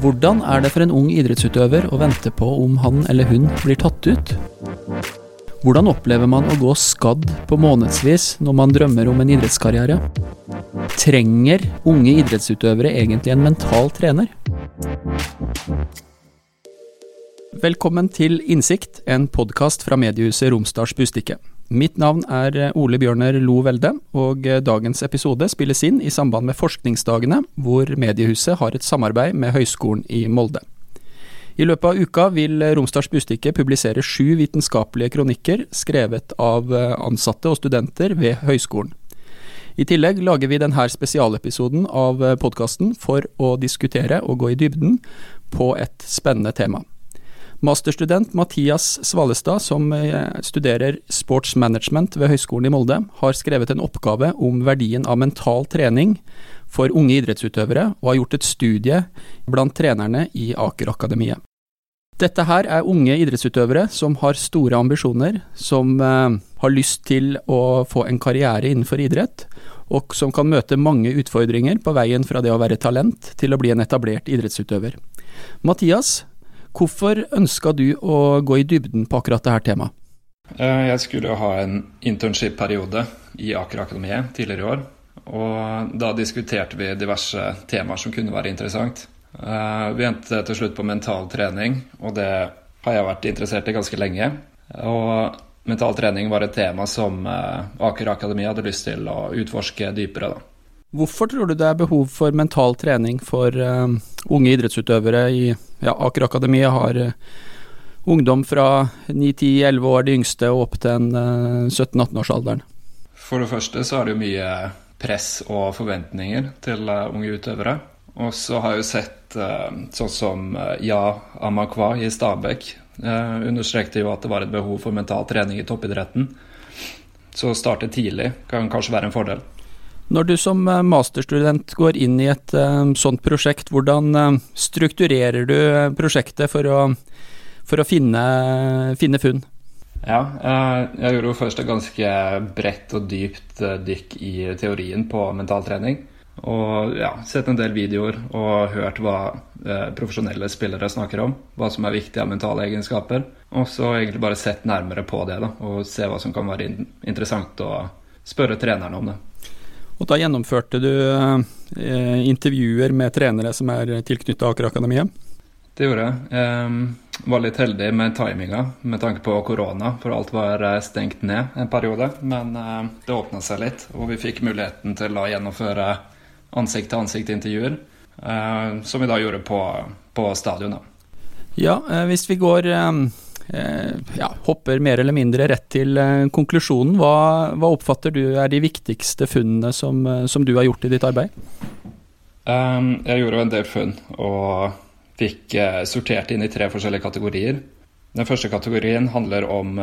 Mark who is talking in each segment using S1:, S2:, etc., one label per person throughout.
S1: Hvordan er det for en ung idrettsutøver å vente på om han eller hun blir tatt ut? Hvordan opplever man å gå skadd på månedsvis når man drømmer om en idrettskarriere? Trenger unge idrettsutøvere egentlig en mental trener? Velkommen til Innsikt, en podkast fra mediehuset Romsdals Bustikke. Mitt navn er eh, Ole Bjørner Lo Velde, og eh, dagens episode spilles inn i samband med Forskningsdagene, hvor mediehuset har et samarbeid med Høgskolen i Molde. I løpet av uka vil eh, Romsdals Bustikke publisere sju vitenskapelige kronikker skrevet av ansatte og studenter ved høyskolen. I tillegg lager vi denne spesialepisoden av podkasten for å diskutere og gå i dybden på et spennende tema. Masterstudent Mathias Svalestad, som eh, studerer sports management ved Høgskolen i Molde, har skrevet en oppgave om verdien av mental trening for unge idrettsutøvere, og har gjort et studie blant trenerne i Aker Akademiet. Dette her er unge idrettsutøvere som har store ambisjoner, som eh, har lyst til å få en karriere innenfor idrett, og som kan møte mange utfordringer på veien fra det å være talent til å bli en etablert idrettsutøver. Mathias, Hvorfor ønska du å gå i dybden på akkurat dette temaet?
S2: Eh, jeg skulle ha en internship-periode i Aker Akademiet tidligere i år. Og da diskuterte vi diverse temaer som kunne være interessant. Eh, vi endte til slutt på mental trening, og det har jeg vært interessert i ganske lenge. Og mental trening var et tema som eh, Aker Akademi hadde lyst til å utforske dypere. da.
S1: Hvorfor tror du det er behov for mental trening for unge idrettsutøvere i ja, Aker Akademiet har uh, ungdom fra 9-10-11 år, de yngste, og opp til uh, eh, 17-18-årsalderen?
S2: For det første så er det jo mye press og forventninger til unge utøvere. Og så har jeg jo sett sånn som Ja Amakwa i Stabekk understrekte jo at det var et behov for mental trening i toppidretten. Så å starte tidlig kan kanskje være en fordel.
S1: Når du som eh, masterstudent går inn i et uh, sånt prosjekt, hvordan uh, strukturerer du prosjektet for å, for å finne, finne, funn?
S2: Ja, jeg gjorde jo først et ganske bredt og dypt dykk i teorien på mentaltrening. Og ja, sett en del videoer og hørt hva profesjonelle spillere snakker om. Hva som er viktig av mentale egenskaper. Og så egentlig bare sett nærmere på det da, og se hva som kan være interessant å spørre treneren om det.
S1: Og da gjennomførte du eh, intervjuer med trenere som er tilknyttet Aker Akademiet?
S2: Det gjorde jeg. jeg. Var litt heldig med timinga med tanke på korona, for alt var eh, stengt ned en periode. Men eh, det åpna seg litt, og vi fikk muligheten til å gjennomføre ansikt-til-ansikt-intervjuer. Eh, som vi da gjorde på, på stadion.
S1: Ja, hvis vi går Eh, ja, hopper mer eller mindre rett til eh, konklusjonen. Hva, hva, oppfatter du er de viktigste funnene som, eh, som du har gjort i ditt arbeid?
S2: Um, jeg gjorde en del funn og fikk sortert inn i tre forskjellige kategorier. Den første kategorien handler om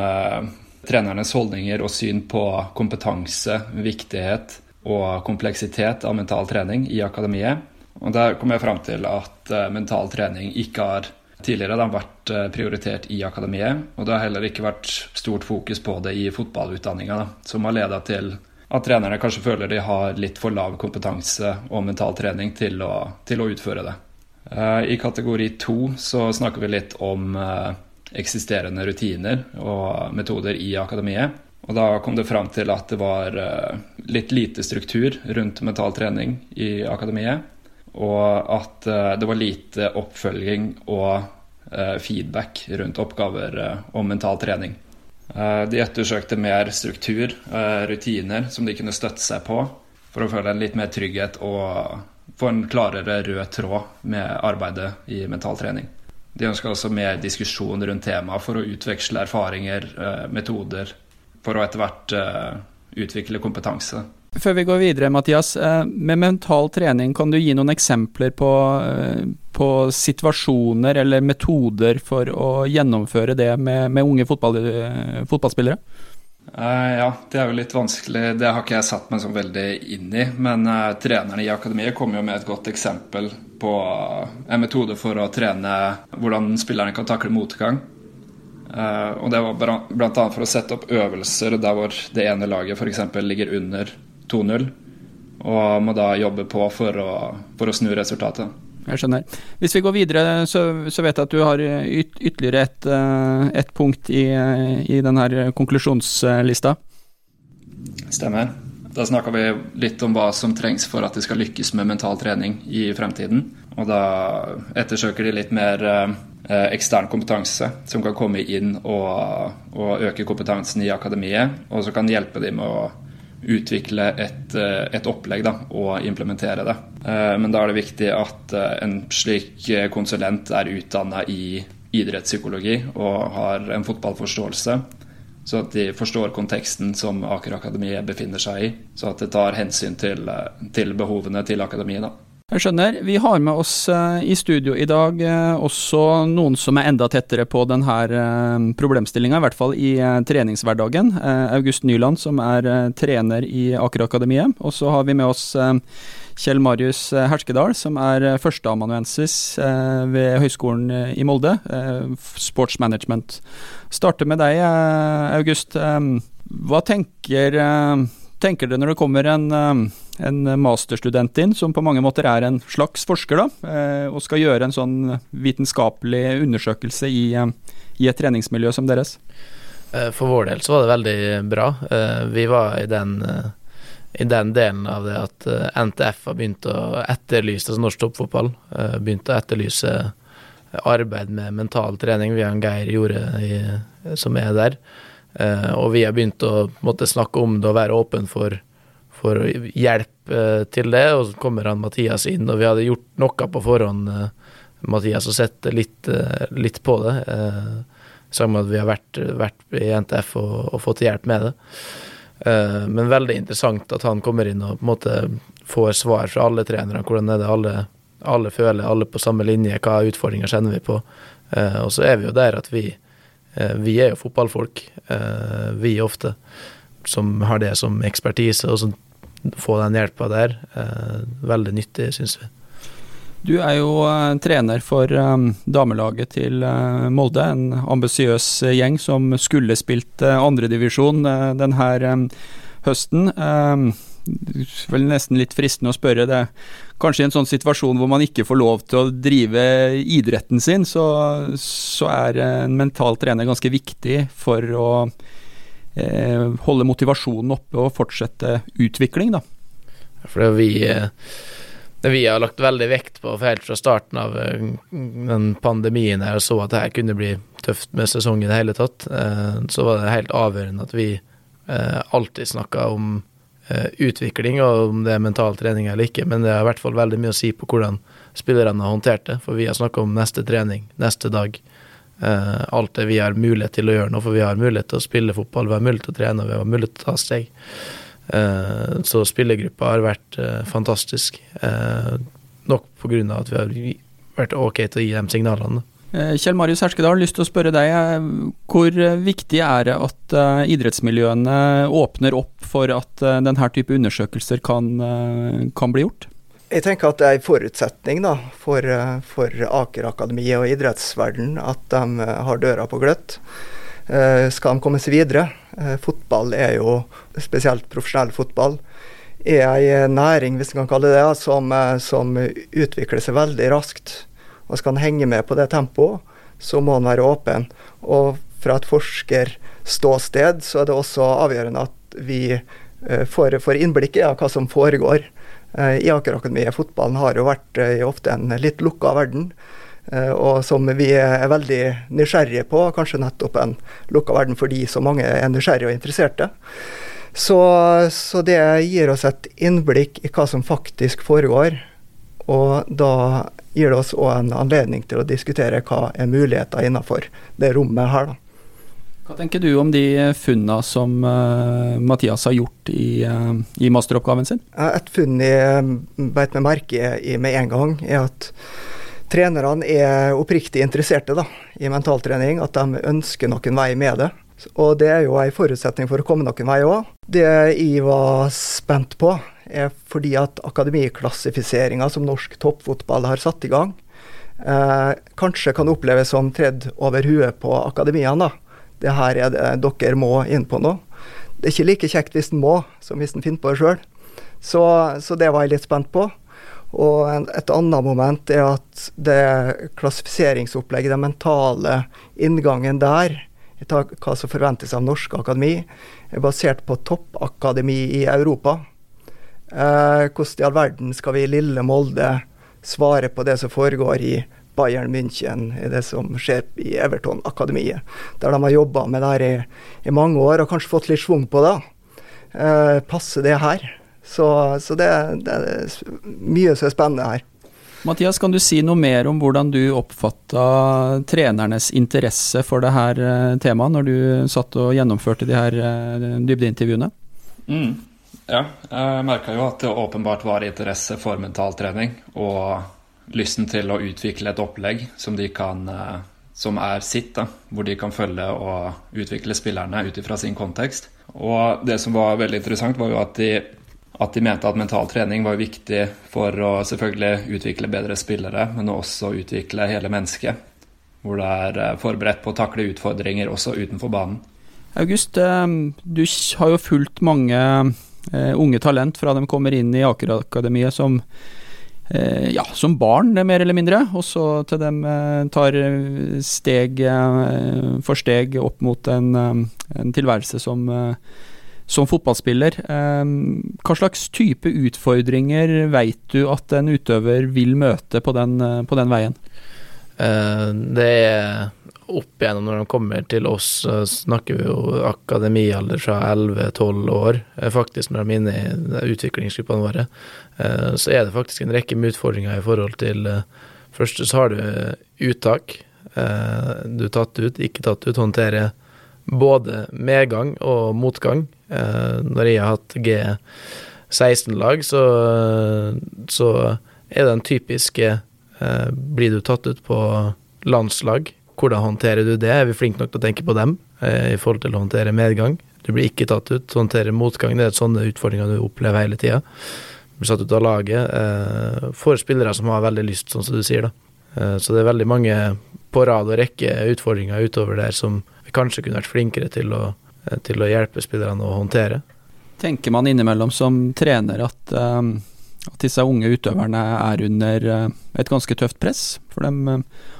S2: trenernes holdninger og syn på kompetanse, viktighet og kompleksitet av mental trening i akademiet. Og Der kom jeg fram til at mental trening ikke har Tidligere har de vært eh, prioritert i akademiet, og det har heller ikke vært stort fokus på det i fotballutdanninga, som har leda til at trenerne kanskje føler de har litt for lav kompetanse og mental trening til å, til å utføre det. Eh, I kategori to så snakker vi litt om eh, eksisterende rutiner og metoder i akademiet. Og da kom det fram til at det var litt lite struktur rundt mental trening i akademiet og at eh, det var lite oppfølging og eh, feedback rundt oppgaver eh, om mental trening. De ettersøkte mer struktur, rutiner, som de kunne støtte seg på for å føle en litt mer trygghet og få en klarere rød tråd med arbeidet i mental trening. De ønska også mer diskusjon rundt temaet for å utveksle erfaringer, metoder, for å etter hvert utvikle kompetanse.
S1: Før vi går videre, Mathias. Eh, med mental trening, kan du gi noen eksempler på, eh, på situasjoner eller metoder for å gjennomføre det med, med unge fotball, eh, fotballspillere?
S2: ja, det er jo litt vanskelig. Det har ikke jeg satt meg så veldig inn i. Men trenerne i akademiet kommer jo med et godt eksempel på en metode for å trene hvordan spillerne kan takle motgang. og det var bl.a. for å sette opp øvelser der hvor det ene laget f.eks. ligger under 2-0, og må da jobbe på for å, for å, snu resultatet.
S1: Jeg skjønner. Hvis vi går videre, så, så vet jeg at du har yt, ytterligere et, eh, et, punkt i, i denne konklusjonslista.
S2: Stemmer. Da snakka vi litt om hva som trengs for at de skal lykkes med mental trening i fremtiden. Og da ettersøker de litt mer eh, ekstern kompetanse som kan komme inn og, og, øke kompetansen i akademiet, og så kan hjelpe dem med å utvikle et, eh, et opplegg da, og implementere det. Eh, men da er det viktig at eh, en slik konsulent er utdanna i idrettspsykologi og har en fotballforståelse. Så at de forstår konteksten som Aker Akademiet befinner seg i. Så at det tar hensyn til, til behovene til akademiet. da.
S1: Jeg skjønner. Vi har med oss uh, i studio i dag uh, også noen som er enda tettere på denne uh, problemstillinga, i hvert fall i treningshverdagen. August Nyland, som er trener i Aker Akademiet. Og så har vi med oss Kjell Marius Herskedal, som er førsteamanuensis ved Høgskolen i Molde, sportsmanagement. Starter med deg, August. hva tenker tenker du når det kommer en, eh, en, masterstudent inn, som på mange måter er en slags forsker, da, eh, og skal gjøre en sånn vitenskapelig undersøkelse i, eh, i et treningsmiljø som deres?
S3: For vår del så var det veldig bra. Vi var i den, i den delen av det at NTF har begynt å etterlyse altså norsk toppfotball. Begynt å etterlyse arbeid med mental trening via en Geir gjorde i, som er der. Og vi har begynt å måtte snakke om det og være åpen for, for hjelp uh, til det. Og så kommer han Mathias inn, og vi hadde gjort noe på forhånd, uh, Mathias, og sett litt, litt på det. Sammen med at vi har vært, vært i NTF og, og, fått hjelp med det. men veldig interessant at han kommer inn og på en måte får svar fra alle trenere. Hvordan er det alle, alle føler, alle på samme linje, hva utfordringer kjenner vi på. og så er vi jo der at vi Eh, vi er jo fotballfolk, eh, vi ofte, som har det som ekspertise. Og så få den hjelpa der, eh, veldig nyttig, syns vi.
S1: Du er jo uh, trener for um, damelaget til Molde, en ambisiøs gjeng som skulle spilt andredivisjon denne høsten. Vel nesten litt fristende å spørre det. Kanskje i en sånn situasjon hvor man ikke får lov til å drive idretten sin, så, så er en mental trener ganske viktig for å eh, holde motivasjonen oppe og fortsette utvikling, da.
S3: For vi, eh, vi har lagt veldig vekt på helt fra starten av eh, den pandemien her, og så at det her kunne bli tøft med sesongen i det hele tatt, eh, så var det helt avgjørende at vi alltid snakka om Eh, utvikling, og om det er mental trening eller ikke. Men det har i hvert fall veldig mye å si på hvordan spillerne har håndtert det. For vi har snakka om neste trening, neste dag. Uh, alt det vi har mulighet til å gjøre nå, for vi har mulighet til å spille fotball, vi har mulighet til å trene, vi har mulighet til å ta steg. Uh, så spillergruppa har vært uh, fantastisk. nok på grunn av at vi har vært ok til å gi dem signalene.
S1: Kjell Marius Herskedal, lyst til å spørre deg. Hvor viktig er det at uh, idrettsmiljøene åpner opp for at uh, denne type undersøkelser kan, uh, kan, bli gjort?
S4: Jeg tenker at det er en forutsetning da, for, for Aker Akademi og idrettsverdenen at de har døra på gløtt. Skal de komme seg videre? Fotball er jo, spesielt profesjonell fotball, er en næring hvis man kan kalle det det, som, som utvikler seg veldig raskt og skal en henge med på det tempoet, så må en være åpen. Og fra et forskerståsted så er det også avgjørende at vi får, får innblikk i hva som foregår i Aker Akademiet. Fotballen har jo vært uh, ofte en litt lukka verden. og som vi er veldig nysgjerrige på, kanskje nettopp en lukka verden fordi så mange er nysgjerrige og interesserte. Så, så det gir oss et innblikk i hva som faktisk foregår. Og da gir det oss òg en anledning til å diskutere hva er muligheter innenfor det rommet her. da.
S1: Hva tenker du om de funnene som uh, Mathias har gjort i, uh, i, masteroppgaven sin?
S4: Et funn jeg beit meg merke i med en gang, er at trenerne er oppriktig interesserte da, i mentaltrening. At de ønsker noen vei med det. Og det er jo en forutsetning for å komme noen vei òg. Det jeg var spent på, er fordi at akademiklassifiseringa som norsk toppfotball har satt i gang, eh, kanskje kan oppleves som tredd over huet på akademiene. Det her er det dere må inn på nå. Det er ikke like kjekt hvis en må, som hvis en finner på det sjøl. Så, så, det var jeg litt spent på. Og et annet moment er at det klassifiseringsopplegget, den mentale inngangen der, hva som forventes av norske akademi, er basert på toppakademi i Europa. Eh, hvordan i all verden skal vi i lille Molde svare på det som foregår i Bayern München, i det som skjer i Everton-akademiet, der de har jobba med det her i, i, mange år og kanskje fått litt schwung på det. Eh, passer det her? Så, så det, det, er mye som er spennende her.
S1: Mathias, kan du si noe mer om hvordan du oppfatta trenernes interesse for det her eh, temaet, når du satt og gjennomførte de her eh, dybdeintervjuene?
S2: Mm. Ja, jeg merka jo at det åpenbart var interesse for mentaltrening og lysten til å utvikle et opplegg som, kan, eh, som er sitt, da, hvor de kan følge og utvikle spillerne ut ifra sin kontekst. Og det som var veldig interessant, var jo at de at de mente at mental trening var viktig for å selvfølgelig utvikle bedre spillere, men også utvikle hele mennesket. Hvor det er eh, forberedt på å takle utfordringer også utenfor banen.
S1: August, eh, du har jo fulgt mange unge talent fra de kommer inn i Aker-akademiet som, ja, som barn, mer eller mindre, og så til de tar steg for steg opp mot en, en tilværelse som som fotballspiller, hva slags type utfordringer veit du at en utøver vil møte på den, eh, på den veien?
S3: Eh, det er opp igjennom når de kommer til oss, snakker vi jo akademialder fra 11-12 år, eh, faktisk, når de er inne i utviklingsgruppene våre. Så er det faktisk en rekke med utfordringer i forhold til Først så har du uttak. Du er tatt ut, ikke tatt ut. Håndtere både medgang og motgang. Eh, når jeg har hatt G16-lag, så, så, er den typiske eh, Blir du tatt ut på landslag, hvordan håndterer du det? Er vi flinke nok til å tenke på dem eh, i forhold til å håndtere medgang? Du blir ikke tatt ut, håndtere motgang. Det er sånne utfordringer du opplever hele tida. Blir satt ut av laget. Eh, for spillere som har veldig lyst, sånn som du sier, da. Eh, så det er veldig mange på rad og rekke utfordringer utover der som vi kanskje kunne vært flinkere til å Eh, til å hjelpe spillerne å håndtere.
S1: Tenker man innimellom som trener at, um, at disse unge utøverne er under uh, et ganske tøft press? For de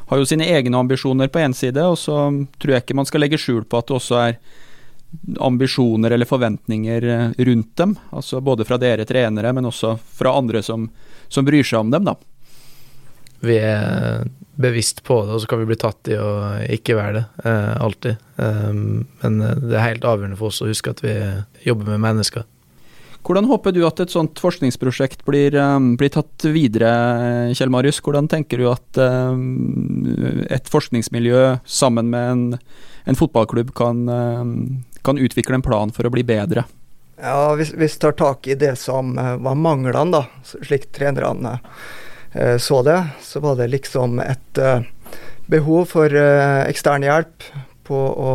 S1: har jo sine egne ambisjoner på én side, og så tror jeg ikke man skal legge skjul på at det også er ambisjoner eller forventninger rundt dem. Altså både fra dere trenere, men også fra andre som, som bryr seg om dem, da.
S3: Vi er bevisst på det, og så kan vi bli tatt i å ikke være det. Eh, alltid. Eh, men eh, det er helt avgjørende for oss å huske at vi jobber med mennesker.
S1: Hvordan håper du at et sånt forskningsprosjekt blir, um, blir tatt videre, Kjell Marius? Hvordan tenker du at um, et forskningsmiljø sammen med en, en fotballklubb kan, um, kan, utvikle en plan for å bli bedre?
S4: Ja, Hvis vi tar tak i det som var manglene, da, slik trenerne Eh, så det, så var det liksom et eh, behov for eh, ekstern hjelp på å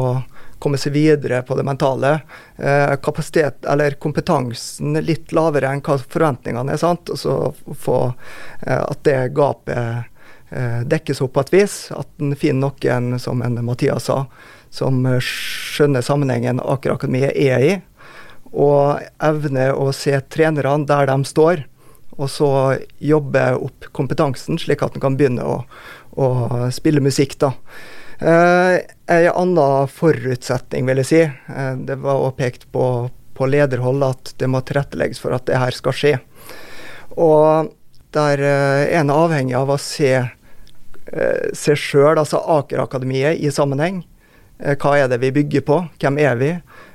S4: komme seg videre på det mentale. kapasitet, eller kompetansen litt lavere enn hva forventningene er, sant. Og så få at det gapet dekkes opp på et vis. At en finner noen, som en Mathias sa, som skjønner sammenhengen Aker Akademi er i. Og evner å se trenerne der de står og så jobbe opp kompetansen, slik at en kan begynne å, å, spille musikk. da. Eh, en annen forutsetning, vil jeg si, eh, det var også pekt på, på lederhold at det må tilrettelegges for at det her skal skje. Og der en er en avhengig av å se eh, seg sjøl, altså Aker-akademiet, i sammenheng. Eh, hva er det vi bygger på? Hvem er vi?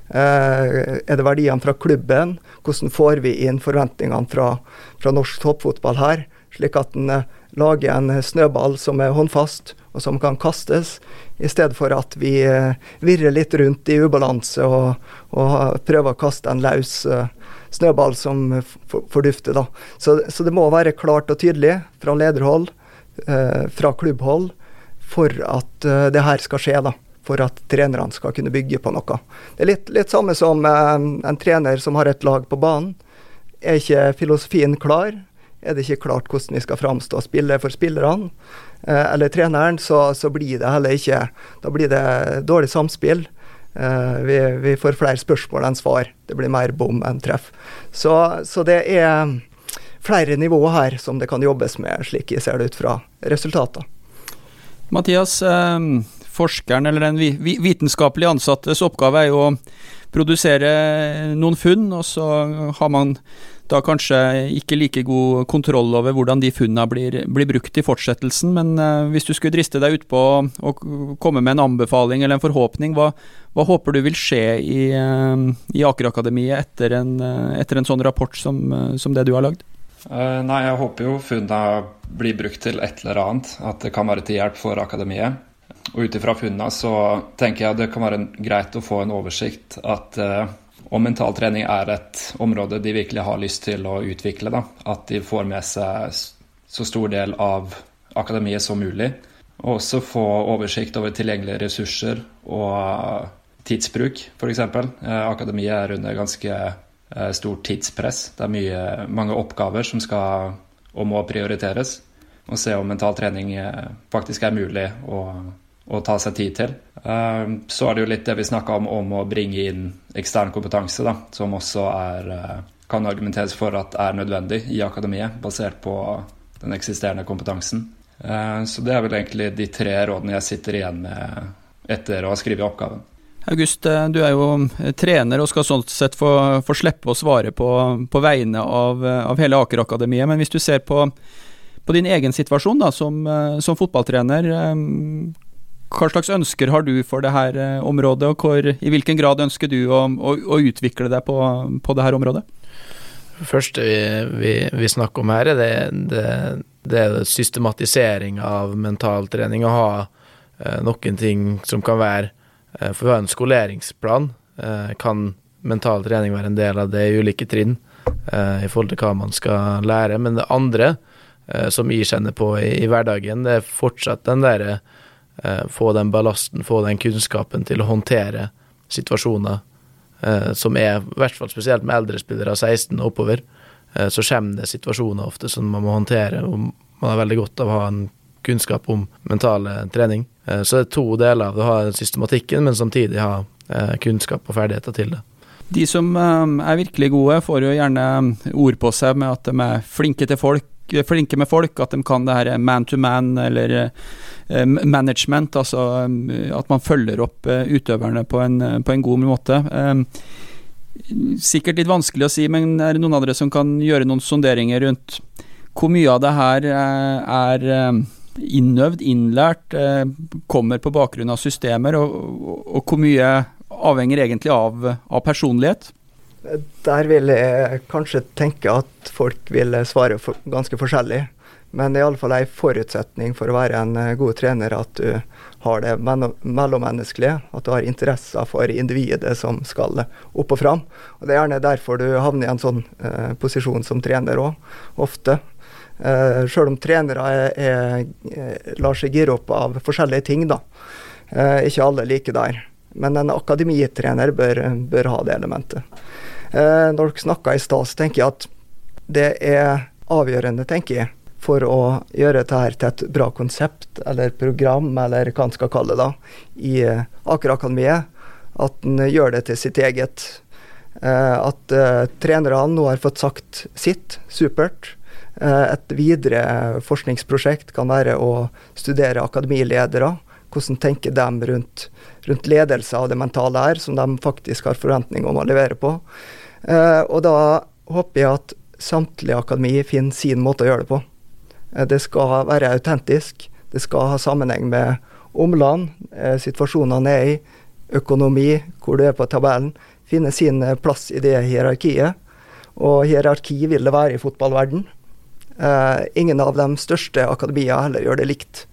S4: Eh, er det verdiene fra klubben? Hvordan får vi inn forventningene fra, fra norsk toppfotball her, slik at en eh, lager en snøball som er håndfast og som kan kastes, i stedet for at vi eh, virrer litt rundt i ubalanse og, og prøver å kaste en løs snøball som fordufter. Da. Så, så, det må være klart og tydelig fra lederhold, fra klubbhold, for at det her skal skje. da for at trenerne skal kunne bygge på noe. Det er litt, litt samme som eh, en trener som har et lag på banen. Er ikke filosofien klar, er det ikke klart hvordan vi skal framstå og spille for spillerne eh, eller treneren, så, så, blir det heller ikke Da blir det dårlig samspill. Eh, vi, vi, får flere spørsmål enn svar. Det blir mer bom enn treff. Så, så det er flere nivåer her som det kan jobbes med, slik jeg ser det ut fra resultater.
S1: Mathias, eh, forskeren eller den vitenskapelig ansattes oppgave er jo å produsere noen funn, og så har man da kanskje ikke like god kontroll over hvordan de funnene blir, blir brukt i fortsettelsen. Men uh, hvis du skulle driste deg utpå å komme med en anbefaling eller en forhåpning, hva, hva håper du vil skje i, uh, i Akerakademiet etter, uh, etter, en sånn rapport som, som det du har lagd?
S2: nei, jeg håper jo funnene blir brukt til et eller annet. At det kan være til hjelp for akademiet. Og ut ifra funnene så tenker jeg det kan være greit å få en oversikt at og mental trening er et område de virkelig har lyst til å utvikle. Da. At de får med seg så stor del av akademiet som mulig. Og også få oversikt over tilgjengelige ressurser og tidsbruk, f.eks. Eh, akademiet er under ganske eh, stort tidspress. Det er mye, mange oppgaver som skal og må prioriteres. Og se om mental trening eh, faktisk er mulig å å ta seg tid til. Ehm, så er det jo litt det vi snakka om, om å bringe inn ekstern kompetanse, da, som også er, eh, kan argumenteres for at er nødvendig i akademiet, basert på den eksisterende kompetansen. Ehm, så det er vel egentlig de tre rådene jeg sitter igjen med etter å ha skrevet oppgaven.
S1: August, eh, du er jo eh, trener og skal sånn sett få, få slippe å svare på, på vegne av, av hele Aker Akademiet. Men hvis du ser på, på din egen situasjon da, som, som fotballtrener, ehm, hva slags ønsker har du for dette her området, og hvor, i hvilken grad ønsker du å, å, å utvikle deg på, på dette området?
S3: Det første vi, vi, vi snakker om her, er det, det, det er systematisering av mentaltrening. Å ha eh, noen ting som kan være eh, For å ha en skoleringsplan eh, kan mental trening være en del av det i ulike trinn eh, i forhold til hva man skal lære. Men det andre eh, som jeg kjenner på i, i hverdagen, det er fortsatt den derre Eh, få den ballasten, få den kunnskapen til å håndtere situasjoner eh, som er, i hvert fall spesielt med eldre spillere, 16 og oppover, eh, så kommer det situasjoner ofte som man må håndtere, og man har veldig godt av å ha en kunnskap om mental trening. Så det er to deler av det, å ha systematikken, men samtidig ha kunnskap og ferdigheter til det.
S1: De som er virkelig gode, får jo gjerne ord på seg med at de er flinke til folk, flinke med folk, at de kan det her man to man eller Eh, management, altså eh, at man følger opp eh, utøverne på en, på en god måte. Sikkert litt vanskelig å si, men er det noen av dere som kan gjøre noen sonderinger rundt hvor mye av det her er innøvd, innlært, kommer på bakgrunn av systemer, og, og, hvor mye avhenger egentlig av, av, personlighet?
S4: Der vil jeg kanskje tenke at folk vil svare for, ganske forskjellig. Men det er iallfall en forutsetning for å være en eh, god trener at du har det mellommenneskelige, at du har interesser for individet som skal opp og fram. Og Det er gjerne derfor du havner i en sånn eh, posisjon som trener òg, ofte. Eh, Sjøl om trenere er, er, eh, lar seg gire opp av forskjellige ting, da. Eh, ikke alle like der. Men en akademitrener bør, bør ha det elementet. Eh, når dere snakka i stad, så tenker jeg at det er avgjørende, tenker jeg, for å gjøre dette til et bra konsept eller program, eller hva en skal kalle det, da, i uh, Aker Akademiet. At en gjør det til sitt eget. Uh, at trenerne nå har fått sagt sitt. Supert. et videre forskningsprosjekt kan være å studere akademiledere. Hvordan tenker de rundt, rundt ledelse av det mentale her, som de faktisk har forventning om å levere på. og da håper jeg at samtlige akademi finner sin måte å gjøre det på. Eh, det skal være autentisk. Det skal ha sammenheng med omland, eh, situasjonene er i, økonomi, hvor du er på tabellen. Finne sin eh, plass i det hierarkiet. Og hierarki vil det være i fotballverden. ingen av de største akademiene heller gjør det likt.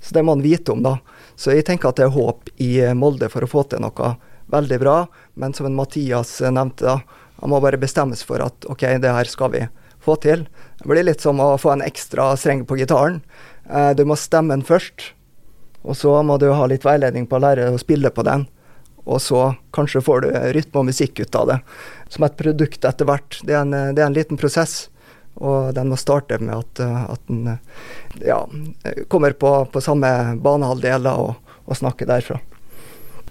S4: Så det må man vite om, da. Så jeg tenker at det er håp i Molde for å få til noe veldig bra. Men som en Mathias nevnte, da, han må bare bestemmes for at OK, det her skal vi få til. Det blir litt som å få en ekstra streng på gitaren. Eh, du må stemme den først, og så må du ha litt veiledning på å lære å spille på den. Og så kanskje får du rytme og musikk ut av det. Som et produkt etter hvert. Det er en, det er en liten prosess. Og den må starte med at, at den ja, kommer på, på samme banehalvdeler og, og snakker derfra.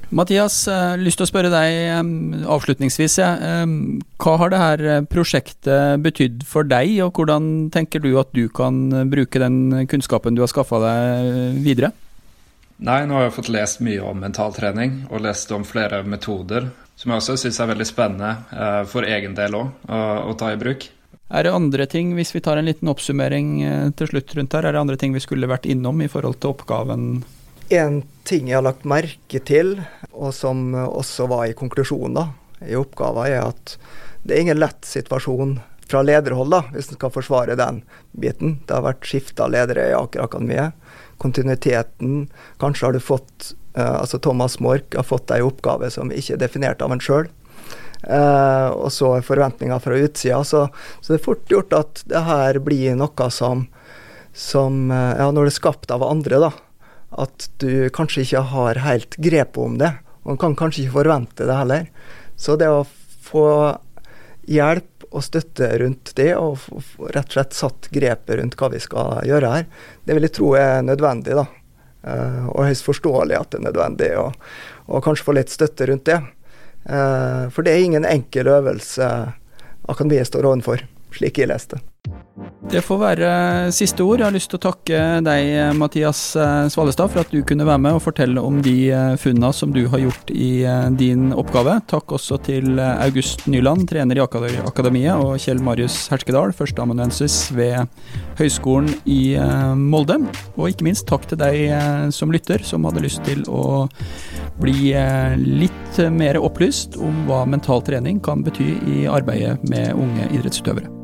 S1: Mathias, jeg har lyst til å spørre deg avslutningsvis. Hva har dette prosjektet betydd for deg, og hvordan tenker du at du kan bruke den kunnskapen du har skaffa deg videre?
S2: Nei, nå har jeg fått lest mye om mentaltrening, og lest om flere metoder som jeg også syns er veldig spennende eh, for egen del òg, å, å ta i bruk.
S1: Er det andre ting, hvis vi tar en liten oppsummering eh, til slutt rundt her, er det andre ting vi skulle vært innom i forhold til oppgaven?
S4: En ting jeg har lagt merke til, og som også var i konklusjonen da, i oppgaven, er at det er ingen lett situasjon fra lederhold, da, hvis en skal forsvare den biten. Det har vært skifta ledere i Aker Akademiet. Kontinuiteten Kanskje har du fått Uh, altså Thomas Mork har fått ei oppgave som ikke er definert av en sjøl. Eh, og så er forventninger fra utsida. Så, så, det er fort gjort at det her blir noe som, som uh, Ja, når det er skapt av andre, da. At du kanskje ikke har helt grepet om det. Og en kan kanskje ikke forvente det heller. Så det å få hjelp og støtte rundt det, og rett og slett satt grepet rundt hva vi skal gjøre her, det vil jeg tro er nødvendig, da. Uh, og høyst forståelig at det er nødvendig, og, og kanskje få litt støtte rundt det. Uh, for det er ingen enkel øvelse akademiet står ovenfor, slik jeg leste.
S1: Får være siste ord. Jeg har lyst til å takke deg, Mathias eh, Svalestad, for at du kunne være med og fortelle om de eh, funnene som du har gjort i eh, din oppgave. Takk også til August Nyland, trener i Akademiet, og Kjell Marius Herskedal, førsteamanuensis ved Høgskolen i Molde. Og ikke minst takk til deg som lytter, som hadde lyst til å bli litt mer opplyst om hva mental trening kan bety i arbeidet med unge idrettsutøvere.